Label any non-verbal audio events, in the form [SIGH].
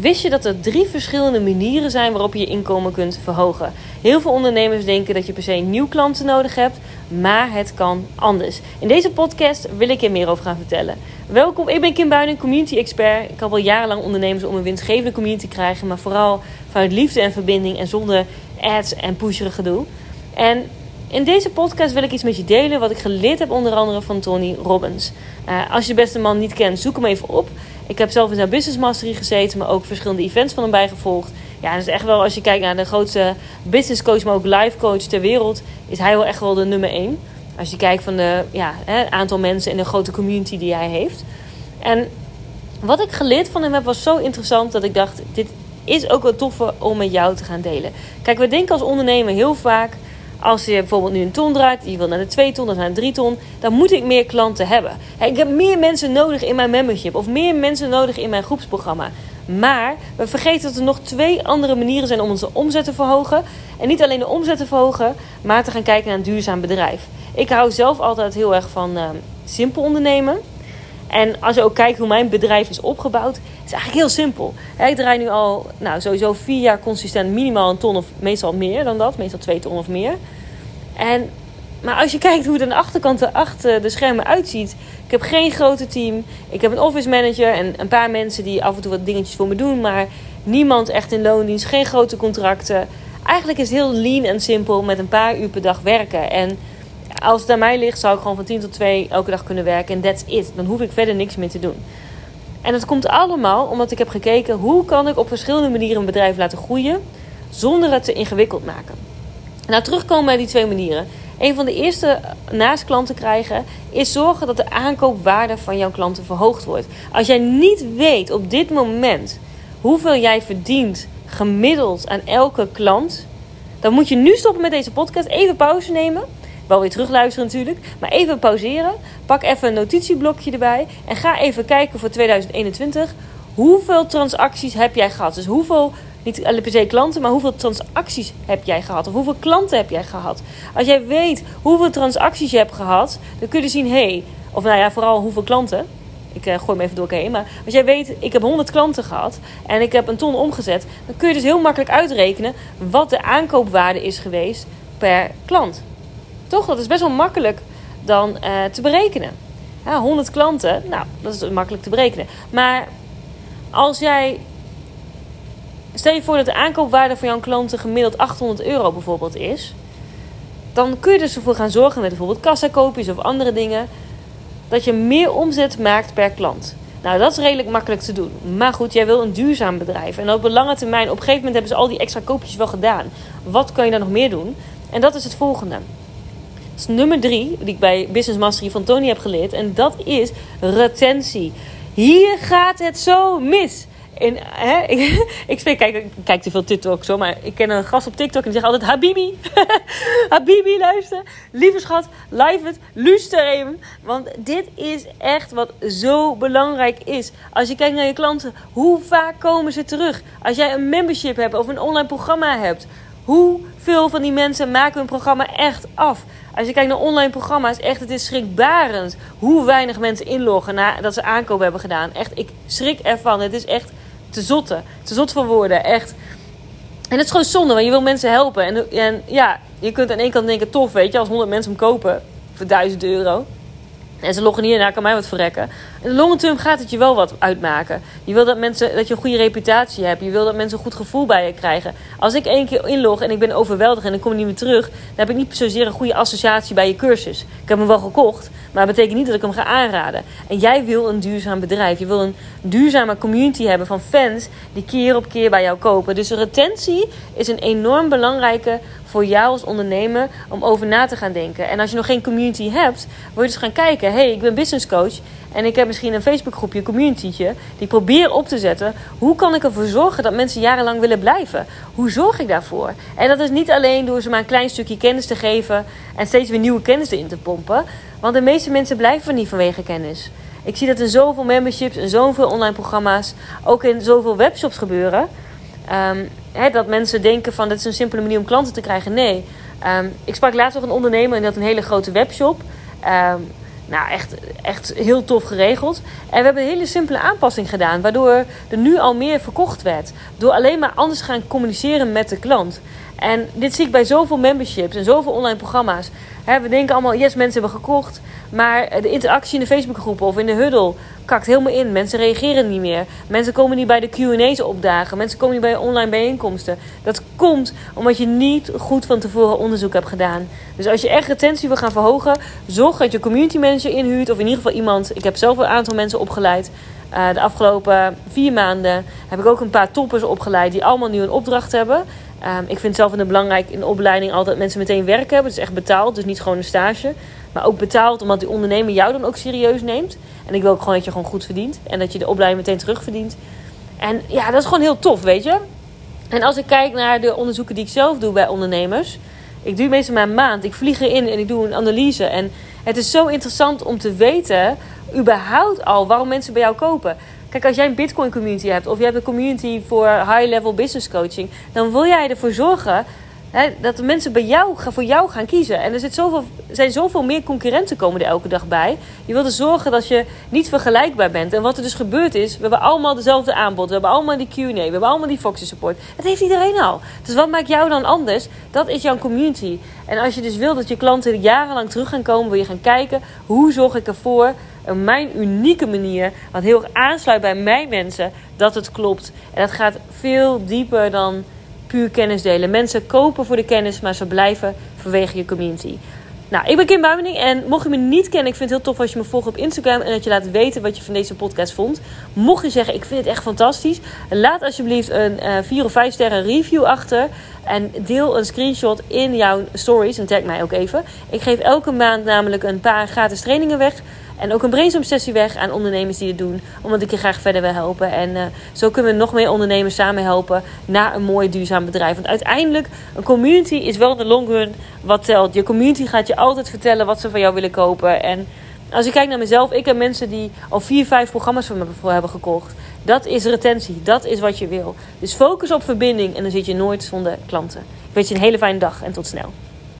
Wist je dat er drie verschillende manieren zijn waarop je je inkomen kunt verhogen? Heel veel ondernemers denken dat je per se nieuw klanten nodig hebt, maar het kan anders. In deze podcast wil ik je meer over gaan vertellen. Welkom, ik ben Kim Buinen, community expert. Ik heb al jarenlang ondernemers om een winstgevende community te krijgen, maar vooral vanuit liefde en verbinding en zonder ads en pusherig gedoe. En in deze podcast wil ik iets met je delen wat ik geleerd heb onder andere van Tony Robbins. Uh, als je de beste man niet kent, zoek hem even op. Ik heb zelf in zijn Business Mastery gezeten, maar ook verschillende events van hem bijgevolgd. Ja, dat is echt wel, als je kijkt naar de grootste business coach, maar ook life coach ter wereld, is hij wel echt wel de nummer 1. Als je kijkt van de ja, aantal mensen in de grote community die hij heeft. En wat ik geleerd van hem heb was zo interessant dat ik dacht, dit is ook wel toffer om met jou te gaan delen. Kijk, we denken als ondernemer heel vaak als je bijvoorbeeld nu een ton draait, je wil naar de 2 ton of naar de 3 ton, dan moet ik meer klanten hebben. Ik heb meer mensen nodig in mijn membership of meer mensen nodig in mijn groepsprogramma. Maar we vergeten dat er nog twee andere manieren zijn om onze omzet te verhogen. En niet alleen de omzet te verhogen, maar te gaan kijken naar een duurzaam bedrijf. Ik hou zelf altijd heel erg van uh, simpel ondernemen. En als je ook kijkt hoe mijn bedrijf is opgebouwd, is eigenlijk heel simpel. Ik draai nu al nou, sowieso vier jaar consistent minimaal een ton of meestal meer dan dat. Meestal twee ton of meer. En, maar als je kijkt hoe het aan de achterkant achter de schermen uitziet. Ik heb geen grote team. Ik heb een office manager en een paar mensen die af en toe wat dingetjes voor me doen. Maar niemand echt in loondienst. Geen grote contracten. Eigenlijk is het heel lean en simpel met een paar uur per dag werken. En als het aan mij ligt, zou ik gewoon van 10 tot 2 elke dag kunnen werken. En that's it. Dan hoef ik verder niks meer te doen. En dat komt allemaal omdat ik heb gekeken hoe kan ik op verschillende manieren een bedrijf laten groeien zonder het te ingewikkeld maken. Nou, terugkomen bij die twee manieren. Een van de eerste naast klanten krijgen is zorgen dat de aankoopwaarde van jouw klanten verhoogd wordt. Als jij niet weet op dit moment hoeveel jij verdient gemiddeld aan elke klant, dan moet je nu stoppen met deze podcast, even pauze nemen wel weer terugluisteren natuurlijk. Maar even pauzeren. Pak even een notitieblokje erbij. En ga even kijken voor 2021. Hoeveel transacties heb jij gehad? Dus hoeveel, niet per se klanten, maar hoeveel transacties heb jij gehad? Of hoeveel klanten heb jij gehad? Als jij weet hoeveel transacties je hebt gehad, dan kun je zien, hé, hey, of nou ja, vooral hoeveel klanten. Ik uh, gooi hem even door elkaar heen. Maar als jij weet, ik heb 100 klanten gehad en ik heb een ton omgezet, dan kun je dus heel makkelijk uitrekenen wat de aankoopwaarde is geweest per klant. Toch? Dat is best wel makkelijk dan uh, te berekenen. Ja, 100 klanten, nou, dat is makkelijk te berekenen. Maar als jij. Stel je voor dat de aankoopwaarde van jouw klanten gemiddeld 800 euro bijvoorbeeld is. Dan kun je dus ervoor gaan zorgen met bijvoorbeeld kassakoopjes of andere dingen. Dat je meer omzet maakt per klant. Nou, dat is redelijk makkelijk te doen. Maar goed, jij wil een duurzaam bedrijf. En op een lange termijn, op een gegeven moment hebben ze al die extra koopjes wel gedaan. Wat kan je dan nog meer doen? En dat is het volgende nummer drie, die ik bij Business Mastery van Tony heb geleerd. En dat is retentie. Hier gaat het zo mis. Hè, [LAUGHS] ik, ik, kijk, kijk te veel TikTok zo, maar ik ken een gast op TikTok en die zegt altijd Habibi. [LAUGHS] Habibi, luister. Lieve schat, live het, luister even. Want dit is echt wat zo belangrijk is. Als je kijkt naar je klanten, hoe vaak komen ze terug? Als jij een membership hebt of een online programma hebt, hoeveel van die mensen maken hun programma echt af? Als je kijkt naar online programma's, echt, het is schrikbarend hoe weinig mensen inloggen nadat ze aankoop hebben gedaan. Echt, ik schrik ervan. Het is echt te zotte. Te zot voor woorden. Echt. En het is gewoon zonde, want je wil mensen helpen. En, en ja, je kunt aan één kant denken, tof, weet je, als 100 mensen hem kopen voor 1000 euro. En ze loggen hier en kan mij wat verrekken. In de long term gaat het je wel wat uitmaken. Je wil dat, mensen, dat je een goede reputatie hebt. Je wil dat mensen een goed gevoel bij je krijgen. Als ik één keer inlog en ik ben overweldigd en ik kom niet meer terug... dan heb ik niet zozeer een goede associatie bij je cursus. Ik heb hem wel gekocht, maar dat betekent niet dat ik hem ga aanraden. En jij wil een duurzaam bedrijf. Je wil een duurzame community hebben van fans... die keer op keer bij jou kopen. Dus retentie is een enorm belangrijke voor jou als ondernemer om over na te gaan denken. En als je nog geen community hebt, wil je dus gaan kijken: hey, ik ben business coach en ik heb misschien een Facebookgroepje, een communitytje, die probeer op te zetten. Hoe kan ik ervoor zorgen dat mensen jarenlang willen blijven? Hoe zorg ik daarvoor? En dat is niet alleen door ze maar een klein stukje kennis te geven en steeds weer nieuwe kennis erin te pompen. Want de meeste mensen blijven niet vanwege kennis. Ik zie dat in zoveel memberships en zoveel online programma's, ook in zoveel webshops gebeuren. Um, dat mensen denken van dat is een simpele manier om klanten te krijgen. Nee. Um, ik sprak laatst nog een ondernemer en die had een hele grote webshop. Um, Nou, echt, echt heel tof geregeld. En we hebben een hele simpele aanpassing gedaan, waardoor er nu al meer verkocht werd. Door alleen maar anders te gaan communiceren met de klant. En dit zie ik bij zoveel memberships en zoveel online programma's. we denken allemaal, yes, mensen hebben gekocht. Maar de interactie in de Facebookgroepen of in de huddle kakt helemaal in. Mensen reageren niet meer. Mensen komen niet bij de Q&A's opdagen. Mensen komen niet bij online bijeenkomsten. Dat komt omdat je niet goed van tevoren onderzoek hebt gedaan. Dus als je echt retentie wil gaan verhogen, zorg dat je community manager inhuurt. Of in ieder geval iemand. Ik heb zelf een aantal mensen opgeleid. Uh, de afgelopen vier maanden heb ik ook een paar toppers opgeleid die allemaal nu een opdracht hebben. Um, ik vind zelf het belangrijk in de opleiding altijd mensen meteen werk hebben. Dus echt betaald, dus niet gewoon een stage. Maar ook betaald omdat die ondernemer jou dan ook serieus neemt. En ik wil ook gewoon dat je gewoon goed verdient. En dat je de opleiding meteen terugverdient. En ja, dat is gewoon heel tof, weet je. En als ik kijk naar de onderzoeken die ik zelf doe bij ondernemers. Ik doe meestal maar een maand. Ik vlieg erin en ik doe een analyse. En het is zo interessant om te weten, überhaupt al, waarom mensen bij jou kopen. Kijk, als jij een Bitcoin community hebt of je hebt een community voor high-level business coaching, dan wil jij ervoor zorgen dat de mensen bij jou, voor jou gaan kiezen. En er zit zoveel, zijn zoveel meer concurrenten komen er elke dag bij. Je wilt er zorgen dat je niet vergelijkbaar bent. En wat er dus gebeurd is, we hebben allemaal dezelfde aanbod. We hebben allemaal die Q&A, we hebben allemaal die Foxy support. Dat heeft iedereen al. Dus wat maakt jou dan anders? Dat is jouw community. En als je dus wil dat je klanten jarenlang terug gaan komen, wil je gaan kijken... hoe zorg ik ervoor op mijn unieke manier, wat heel erg aansluit bij mijn mensen, dat het klopt. En dat gaat veel dieper dan puur kennis delen. Mensen kopen voor de kennis, maar ze blijven vanwege je community. Nou, ik ben Kim Buimening en mocht je me niet kennen, ik vind het heel tof als je me volgt op Instagram en dat je laat weten wat je van deze podcast vond. Mocht je zeggen, ik vind het echt fantastisch, laat alsjeblieft een uh, eh, 4 of 5 sterren review achter en deel een screenshot in jouw stories en tag mij ook even. Ik geef elke maand namelijk een paar gratis trainingen weg en ook een brainstorm sessie weg aan ondernemers die het doen. Omdat ik je graag verder wil helpen. En uh, zo kunnen we nog meer ondernemers samen helpen naar een mooi duurzaam bedrijf. Want uiteindelijk, een community is wel de long run wat telt. Je community gaat je altijd vertellen wat ze van jou willen kopen. En als ik kijk naar mezelf, ik heb mensen die al vier, vijf programma's van me hebben gekocht. Dat is retentie, dat is wat je wil. Dus focus op verbinding en dan zit je nooit zonder klanten. Ik wens je een hele fijne dag en tot snel.